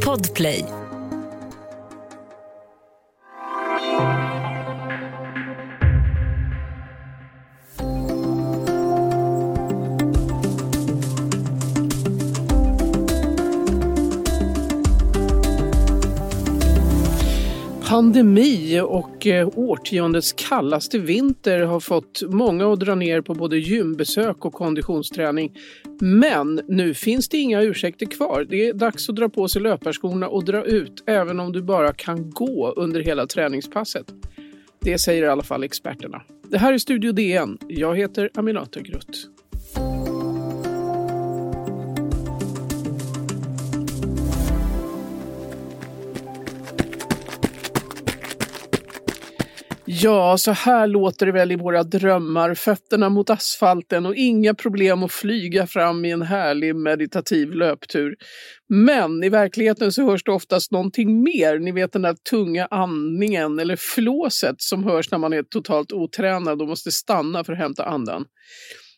Podplay. Pandemi och eh, årtiondets kallaste vinter har fått många att dra ner på både gymbesök och konditionsträning. Men nu finns det inga ursäkter kvar. Det är dags att dra på sig löparskorna och dra ut även om du bara kan gå under hela träningspasset. Det säger i alla fall experterna. Det här är Studio DN. Jag heter Aminata Grutt. Ja, så här låter det väl i våra drömmar. Fötterna mot asfalten och inga problem att flyga fram i en härlig meditativ löptur. Men i verkligheten så hörs det oftast någonting mer. Ni vet den där tunga andningen eller flåset som hörs när man är totalt otränad och måste stanna för att hämta andan.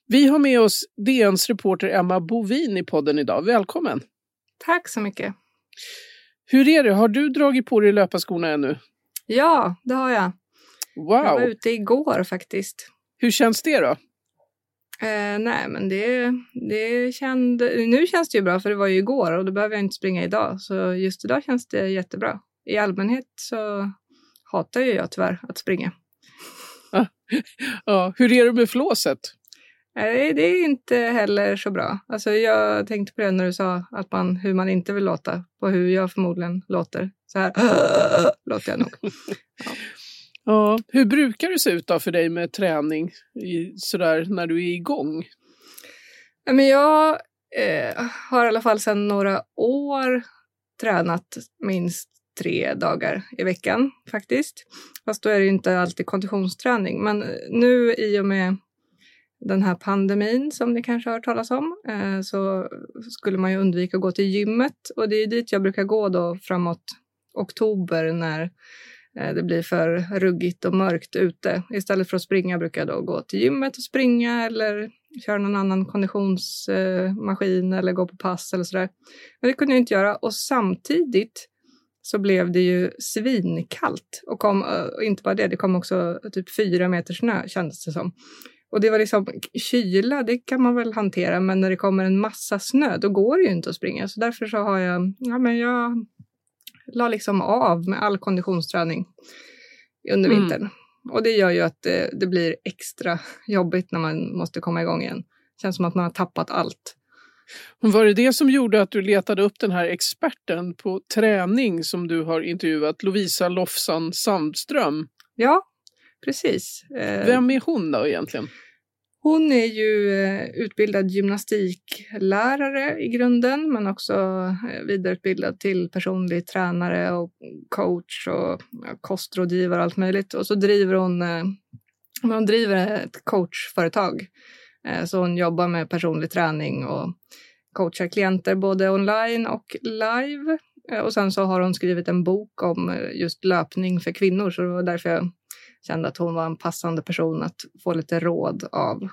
Vi har med oss DNs reporter Emma Bovin i podden idag. Välkommen! Tack så mycket! Hur är det? Har du dragit på dig löparskorna ännu? Ja, det har jag. Wow! Jag var ute igår faktiskt. Hur känns det då? Eh, nej, men det, det kände, nu känns det ju bra för det var ju igår och då behöver jag inte springa idag. Så just idag känns det jättebra. I allmänhet så hatar ju jag tyvärr att springa. ja, hur är det med flåset? Nej, det är inte heller så bra. Alltså jag tänkte på det när du sa att man, hur man inte vill låta, på hur jag förmodligen låter. Så här låter jag nog. Ja. Ja, hur brukar det se ut då för dig med träning i, sådär när du är igång? Men jag eh, har i alla fall sedan några år tränat minst tre dagar i veckan faktiskt. Fast då är det inte alltid konditionsträning. Men nu i och med den här pandemin som ni kanske har hört talas om eh, så skulle man ju undvika att gå till gymmet och det är dit jag brukar gå då framåt oktober när Eh, det blir för ruggigt och mörkt ute. Istället för att springa brukar jag då gå till gymmet och springa eller köra någon annan konditionsmaskin eller gå på pass eller sådär. Men det kunde jag inte göra och samtidigt så blev det ju svinkallt och, kom, och inte bara det, det kom också typ fyra meter snö kändes det som. Och det var liksom kyla, det kan man väl hantera, men när det kommer en massa snö, då går det ju inte att springa. Så därför så har jag, ja men jag la liksom av med all konditionsträning under mm. vintern. Och det gör ju att det, det, blir extra jobbigt när man måste komma igång igen. Det känns som att man har tappat allt. Var det det som gjorde att du letade upp den här experten på träning som du har intervjuat, Lovisa Lofsan Sandström? Ja, precis. Eh, Vem är hon då egentligen? Hon är ju eh, utbildad gymnastiklärare i grunden men också eh, vidareutbildad till personlig tränare och coach och kostrådgivare och allt möjligt. Och så driver hon, eh, hon driver ett coachföretag. Så hon jobbar med personlig träning och coachar klienter både online och live. Och sen så har hon skrivit en bok om just löpning för kvinnor så det var därför jag kände att hon var en passande person att få lite råd av.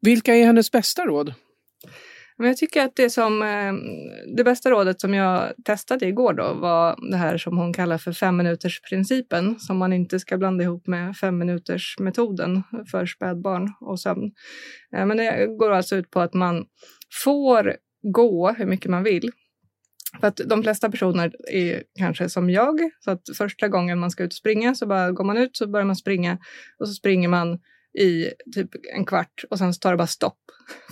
Vilka är hennes bästa råd? Men jag tycker att det som eh, det bästa rådet som jag testade igår då var det här som hon kallar för fem minuters principen som man inte ska blanda ihop med fem minuters metoden för spädbarn och sömn. Eh, men det går alltså ut på att man får gå hur mycket man vill för att de flesta personer är kanske som jag, så att första gången man ska ut och springa så bara går man ut så börjar man springa och så springer man i typ en kvart och sen så tar det bara stopp.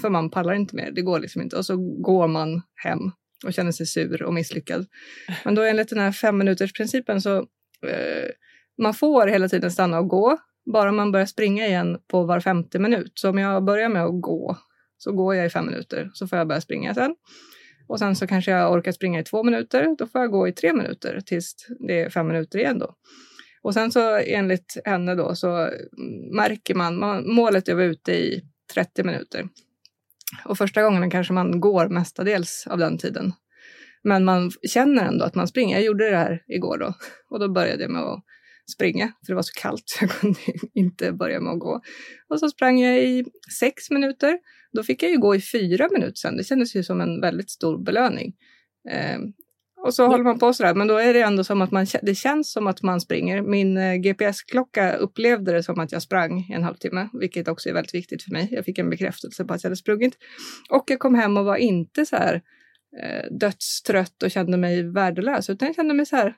För man pallar inte mer, det går liksom inte. Och så går man hem och känner sig sur och misslyckad. Men då enligt den här femminutersprincipen så eh, man får hela tiden stanna och gå, bara man börjar springa igen på var femte minut. Så om jag börjar med att gå så går jag i fem minuter, så får jag börja springa sen. Och sen så kanske jag orkar springa i två minuter. Då får jag gå i tre minuter tills det är fem minuter igen då. Och sen så enligt henne då så märker man, man målet är att vara ute i 30 minuter. Och första gången kanske man går mestadels av den tiden. Men man känner ändå att man springer. Jag gjorde det här igår då och då började jag med att springa, för det var så kallt så jag kunde inte börja med att gå. Och så sprang jag i sex minuter. Då fick jag ju gå i fyra minuter sen. Det kändes ju som en väldigt stor belöning. Eh, och så håller man på sådär, men då är det ändå som att man, det känns som att man springer. Min eh, GPS-klocka upplevde det som att jag sprang en halvtimme, vilket också är väldigt viktigt för mig. Jag fick en bekräftelse på att jag hade sprungit. Och jag kom hem och var inte så här eh, dödstrött och kände mig värdelös, utan jag kände mig så här,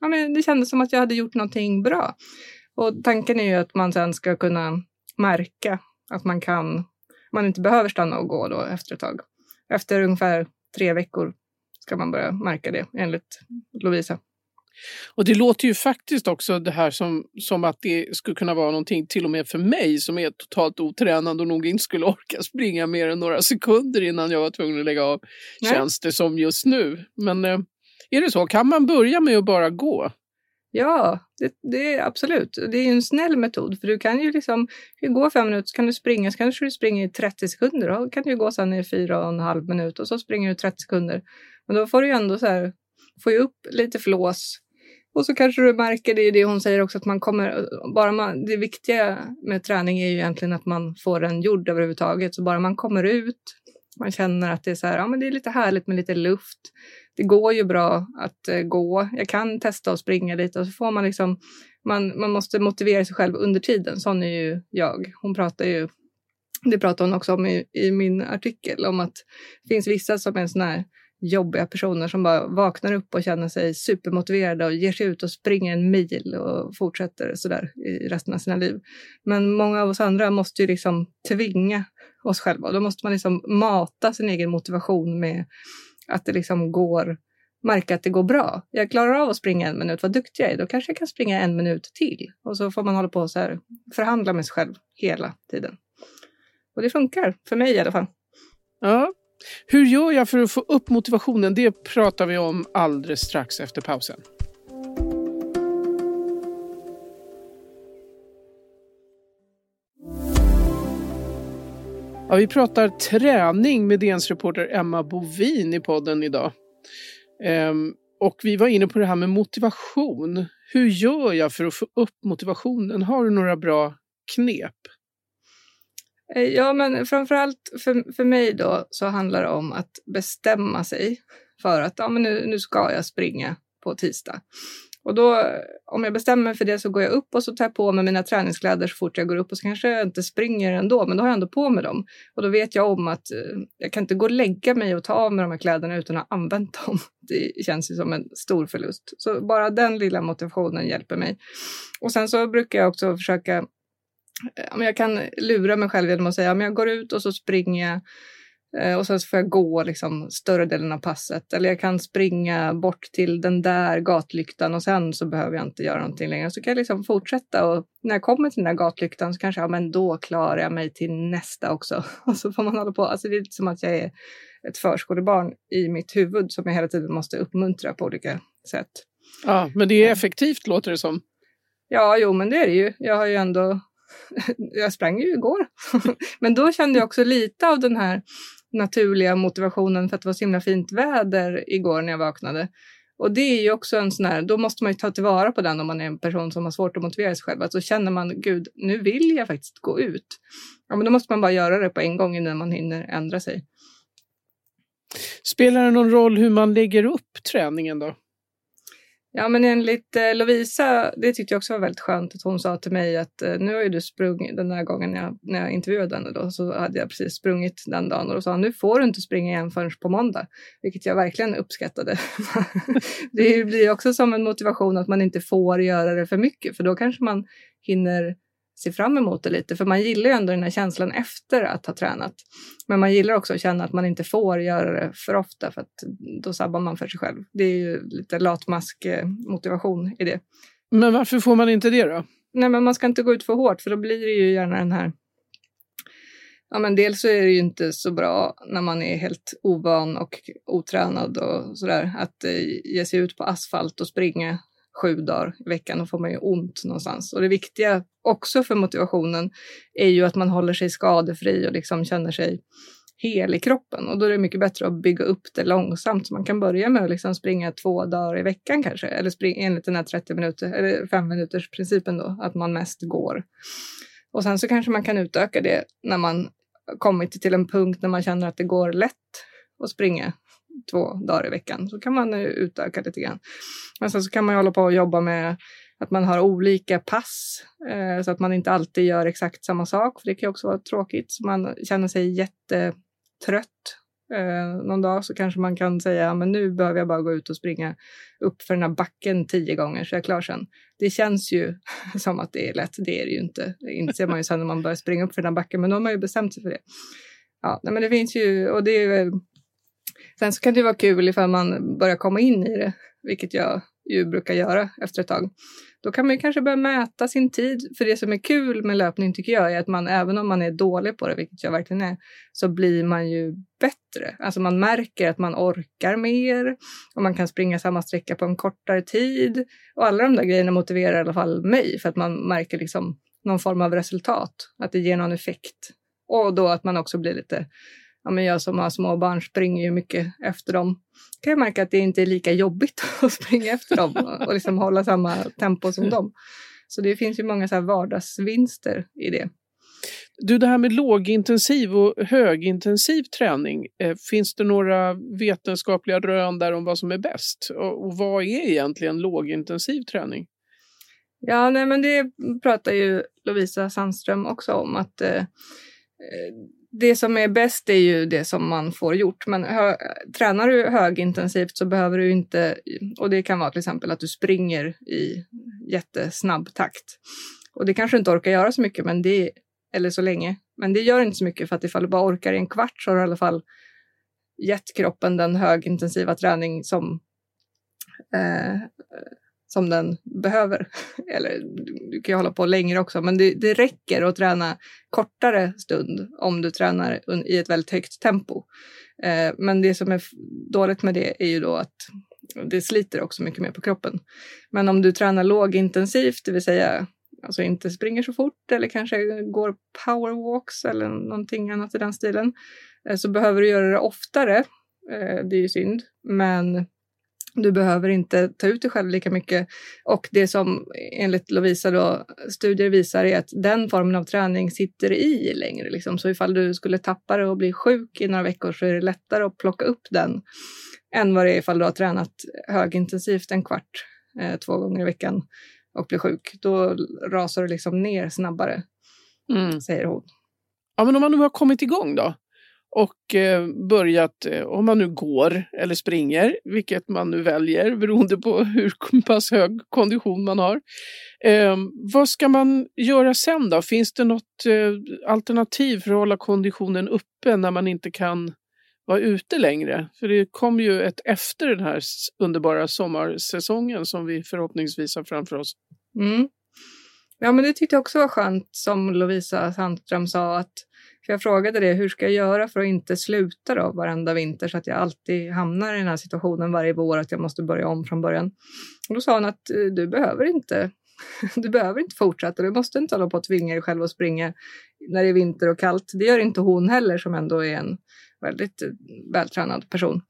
ja, men det kändes som att jag hade gjort någonting bra. Och tanken är ju att man sen ska kunna märka att man kan, man inte behöver stanna och gå då efter ett tag. Efter ungefär tre veckor ska man börja märka det enligt Lovisa. Och det låter ju faktiskt också det här som, som att det skulle kunna vara någonting till och med för mig som är totalt otränad och nog inte skulle orka springa mer än några sekunder innan jag var tvungen att lägga av. Nej. Känns det som just nu. Men eh, är det så? Kan man börja med att bara gå? Ja, det, det, är absolut. Det är en snäll metod för du kan ju liksom gå fem minuter, så kan du springa, så kanske du springer i 30 sekunder. Då kan du gå sen i fyra och en halv minut och så springer du 30 sekunder. Men då får du ju ändå så här, få upp lite flås. Och så kanske du märker, det är det hon säger också, att man kommer, bara man, det viktiga med träning är ju egentligen att man får den gjord överhuvudtaget. Så bara man kommer ut, man känner att det är så här, ja men det är lite härligt med lite luft. Det går ju bra att eh, gå. Jag kan testa att springa lite och så får man liksom, man, man måste motivera sig själv under tiden. Sån är ju jag. Hon pratar ju, det pratar hon också om i, i min artikel, om att det finns vissa som är sådana här jobbiga personer som bara vaknar upp och känner sig supermotiverade och ger sig ut och springer en mil och fortsätter sådär i resten av sina liv. Men många av oss andra måste ju liksom tvinga oss själva. Då måste man liksom mata sin egen motivation med att det liksom går, märka att det går bra. Jag klarar av att springa en minut, vad duktig jag är, då kanske jag kan springa en minut till. Och så får man hålla på och så här, förhandla med sig själv hela tiden. Och det funkar, för mig i alla fall. Ja, hur gör jag för att få upp motivationen? Det pratar vi om alldeles strax efter pausen. Ja, vi pratar träning med DNs reporter Emma Bovin i podden idag. Ehm, och vi var inne på det här med motivation. Hur gör jag för att få upp motivationen? Har du några bra knep? Eh, ja, men framförallt för, för mig då så handlar det om att bestämma sig för att ja, men nu, nu ska jag springa på tisdag. Och då, om jag bestämmer mig för det så går jag upp och så tar jag på mig mina träningskläder så fort jag går upp och så kanske jag inte springer ändå, men då har jag ändå på mig dem. Och då vet jag om att eh, jag kan inte gå och lägga mig och ta av mig de här kläderna utan att ha använt dem. Det känns ju som en stor förlust. Så bara den lilla motivationen hjälper mig. Och sen så brukar jag också försöka eh, jag kan lura mig själv genom att säga att jag går ut och så springer jag och sen så får jag gå liksom större delen av passet. Eller jag kan springa bort till den där gatlyktan och sen så behöver jag inte göra någonting längre. Så kan jag liksom fortsätta och när jag kommer till den där gatlyktan så kanske, ja men då klarar jag mig till nästa också. Och så får man hålla på. Alltså det är lite som att jag är ett förskolebarn i mitt huvud som jag hela tiden måste uppmuntra på olika sätt. Ja, men det är effektivt låter det som. Ja, jo, men det är det ju. Jag har ju ändå jag sprang ju igår. Men då kände jag också lite av den här naturliga motivationen för att det var så himla fint väder igår när jag vaknade. Och det är ju också en sån här, då måste man ju ta tillvara på den om man är en person som har svårt att motivera sig själv. Alltså känner man, gud, nu vill jag faktiskt gå ut. Ja, men då måste man bara göra det på en gång innan man hinner ändra sig. Spelar det någon roll hur man lägger upp träningen då? Ja, men enligt eh, Lovisa, det tyckte jag också var väldigt skönt att hon sa till mig att eh, nu har ju du sprungit den där gången jag, när jag intervjuade henne då, så hade jag precis sprungit den dagen och då sa hon nu får du inte springa igen förrän på måndag, vilket jag verkligen uppskattade. det blir också som en motivation att man inte får göra det för mycket, för då kanske man hinner se fram emot det lite, för man gillar ju ändå den här känslan efter att ha tränat. Men man gillar också att känna att man inte får göra det för ofta, för att då sabbar man för sig själv. Det är ju lite latmask-motivation i det. Men varför får man inte det då? Nej, men man ska inte gå ut för hårt, för då blir det ju gärna den här Ja, men dels så är det ju inte så bra när man är helt ovan och otränad och sådär att eh, ge sig ut på asfalt och springa sju dagar i veckan. Då får man ju ont någonstans. Och det viktiga också för motivationen är ju att man håller sig skadefri och liksom känner sig hel i kroppen och då är det mycket bättre att bygga upp det långsamt. Så man kan börja med att liksom springa två dagar i veckan kanske, eller springa enligt den här 30 minuter eller 5 minuters principen då, att man mest går. Och sen så kanske man kan utöka det när man kommit till en punkt när man känner att det går lätt att springa två dagar i veckan. Så kan man eh, utöka lite grann. Men sen så kan man ju hålla på och jobba med att man har olika pass eh, så att man inte alltid gör exakt samma sak. För det kan också vara tråkigt. Så man känner sig jättetrött eh, någon dag så kanske man kan säga men nu behöver jag bara gå ut och springa upp för den här backen tio gånger så jag är klar sen. Det känns ju som att det är lätt. Det är det ju inte. Det inser man ju sen när man börjar springa upp för den här backen. Men då har man ju bestämt sig för det. Ja, men det finns ju och det är eh, Sen så kan det vara kul ifall man börjar komma in i det, vilket jag ju brukar göra efter ett tag. Då kan man kanske börja mäta sin tid. För det som är kul med löpning tycker jag är att man, även om man är dålig på det, vilket jag verkligen är, så blir man ju bättre. Alltså man märker att man orkar mer och man kan springa samma sträcka på en kortare tid. Och alla de där grejerna motiverar i alla fall mig för att man märker liksom någon form av resultat, att det ger någon effekt. Och då att man också blir lite ja, men jag som har små barn springer ju mycket efter dem. kan jag märka att det inte är lika jobbigt att springa efter dem och, liksom hålla samma tempo som dem. Så det finns ju många så här vardagsvinster i det. Du, det här med lågintensiv och högintensiv träning, eh, finns det några vetenskapliga rön där om vad som är bäst? Och, och vad är egentligen lågintensiv träning? Ja, nej, men det pratar ju Lovisa Sandström också om att eh, det som är bäst är ju det som man får gjort. Men hö, tränar du högintensivt så behöver du inte, och det kan vara till exempel att du springer i jättesnabb takt. Och det kanske du inte orkar göra så mycket, men det, eller så länge. Men det gör inte så mycket för att ifall du bara orkar i en kvart så har du i alla fall gett kroppen den högintensiva träning som eh, som den behöver. Eller du kan ju hålla på längre också, men det, det räcker att träna kortare stund om du tränar i ett väldigt högt tempo. Eh, men det som är dåligt med det är ju då att det sliter också mycket mer på kroppen. Men om du tränar lågintensivt, det vill säga alltså inte springer så fort eller kanske går powerwalks eller någonting annat i den stilen, eh, så behöver du göra det oftare. Eh, det är ju synd, men du behöver inte ta ut dig själv lika mycket. Och det som enligt Lovisa då, studier visar är att den formen av träning sitter i längre. Liksom. Så ifall du skulle tappa det och bli sjuk i några veckor så är det lättare att plocka upp den än vad det är ifall du har tränat högintensivt en kvart eh, två gånger i veckan och blir sjuk. Då rasar du liksom ner snabbare, mm. säger hon. Ja, men om man nu har kommit igång då? Och eh, börjat, eh, om man nu går eller springer, vilket man nu väljer beroende på hur pass hög kondition man har. Eh, vad ska man göra sen då? Finns det något eh, alternativ för att hålla konditionen uppe när man inte kan vara ute längre? För det kommer ju ett efter den här underbara sommarsäsongen som vi förhoppningsvis har framför oss. Mm. Ja, men det tyckte jag också var skönt som Lovisa Sandström sa att för jag frågade det, hur ska jag göra för att inte sluta då varenda vinter så att jag alltid hamnar i den här situationen varje vår att jag måste börja om från början. Och då sa hon att eh, du behöver inte du behöver inte fortsätta, du måste inte hålla på att tvinga dig själv att springa när det är vinter och kallt. Det gör inte hon heller som ändå är en väldigt eh, vältränad person.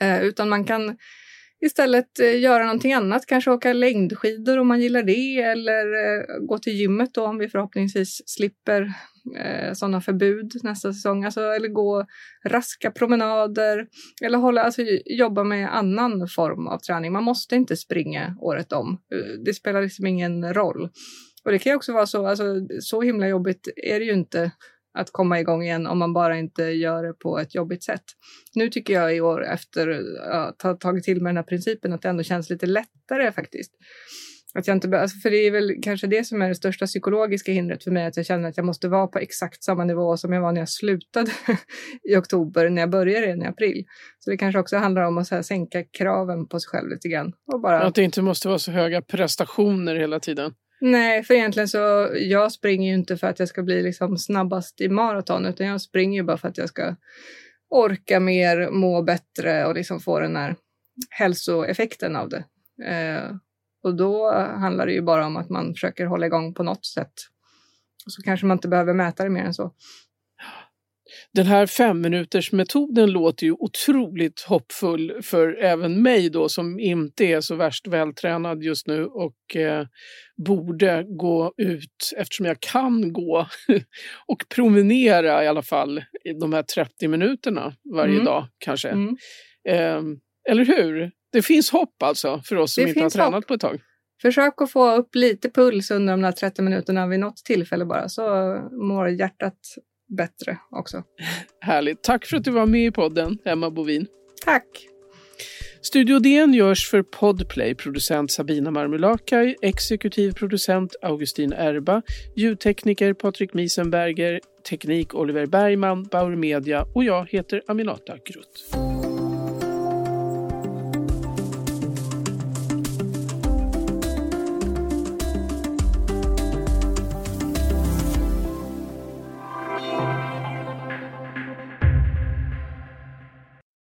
Eh, utan man kan istället eh, göra någonting annat, kanske åka längdskidor om man gillar det eller eh, gå till gymmet då om vi förhoppningsvis slipper eh, sådana förbud nästa säsong. Alltså, eller gå raska promenader eller hålla, alltså, jobba med annan form av träning. Man måste inte springa året om. Eh, det spelar liksom ingen roll. Och det kan ju också vara så, alltså, så himla jobbigt är det ju inte att komma igång igen om man bara inte gör det på ett jobbigt sätt. Nu tycker jag i år efter att ha tagit till mig den här principen att det ändå känns lite lättare faktiskt. Att jag inte, alltså för det är väl kanske det som är det största psykologiska hindret för mig, att jag känner att jag måste vara på exakt samma nivå som jag var när jag slutade i oktober, när jag började i april. Så det kanske också handlar om att så sänka kraven på sig själv lite grann. Och bara... Att det inte måste vara så höga prestationer hela tiden. Nej, för egentligen så jag springer ju inte för att jag ska bli liksom snabbast i maraton, utan jag springer ju bara för att jag ska orka mer, må bättre och liksom få den här hälsoeffekten av det. Eh, och då handlar det ju bara om att man försöker hålla igång på något sätt. Och så kanske man inte behöver mäta det mer än så. Den här femminutersmetoden låter ju otroligt hoppfull för även mig då som inte är så värst vältränad just nu och eh, borde gå ut, eftersom jag kan gå och promenera i alla fall i de här 30 minuterna varje mm. dag kanske. Mm. Eh, eller hur? Det finns hopp alltså för oss som det inte har tränat hopp. på ett tag. Försök att få upp lite puls under de där 30 minuterna vid något tillfälle bara så mår hjärtat bättre också. Härligt. Tack för att du var med i podden, Emma Bovin. Tack. Studio DN görs för Podplay, producent Sabina Marmulakai, exekutiv producent Augustin Erba, ljudtekniker Patrik Miesenberger, teknik Oliver Bergman, Bauer Media och jag heter Aminata Grutt.